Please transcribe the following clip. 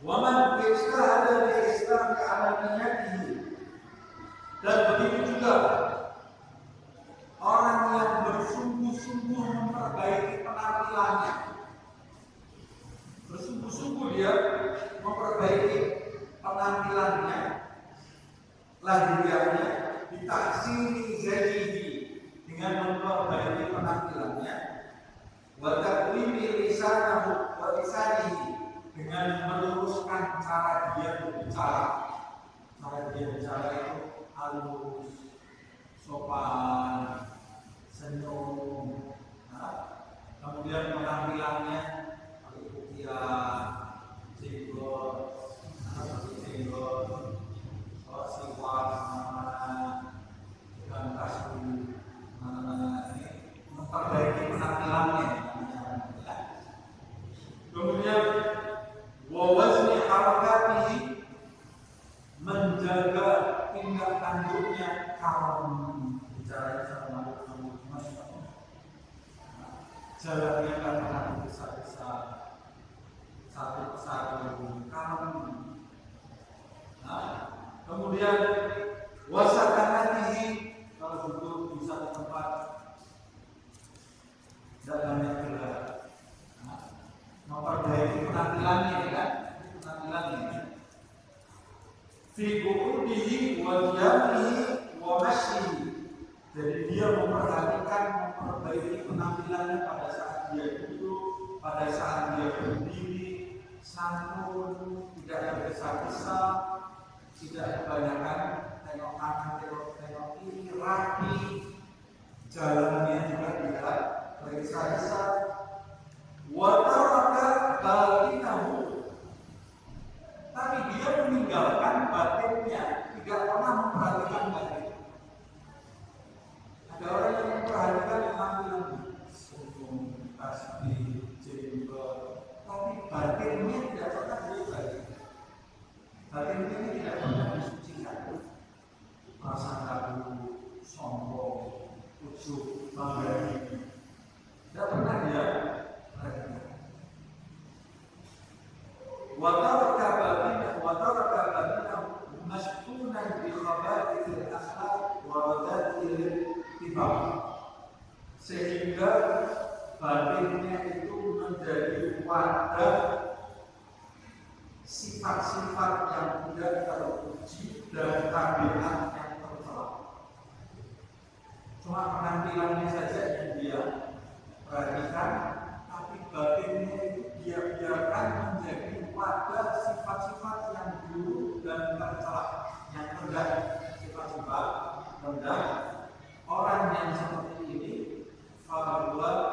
Waman ijtahada fi islami alamiyatihi dan begitu juga orang yang bersungguh-sungguh memperbaiki penampilannya. Bersungguh-sungguh dia memperbaiki penampilannya lahiriahnya ditaksiri jadihi dengan memperbaiki penampilannya. Wa takwimi lisanahu wa dengan dia bicara itu halus sopan senyum nah, kemudian penampilannya ya jenggot seperti jenggot kalau sifat mana-mana dengan kasih mana-mana ini memperbaiki penampilannya kemudian wawazni harakatihi menjaga tingkat tanduknya kaum bicara sama kamu. Mas jalannya kan pernah besar-besar satu satu kaum nah kemudian wasakanatihi kalau duduk di satu tempat. Dalamnya gerak. Nah, memperbaiki ya penampilannya fi qu'udihi wa qiyamihi wa masyihi. Jadi dia memperhatikan memperbaiki penampilannya pada saat dia duduk, pada saat dia berdiri, santun, tidak tergesa-gesa, tidak kebanyakan tengok kanan, tengok tengok kiri, rapi, jalannya juga tidak tergesa-gesa. Wa sehingga batinnya itu menjadi wadah sifat-sifat yang tidak terpuji dan tabiat yang tercela. Cuma penampilannya saja yang dia perhatikan, tapi batinnya itu dia biarkan menjadi wadah sifat-sifat yang buruk dan tercela, yang rendah, sifat-sifat rendah. Orang yang seperti Alhamdulillah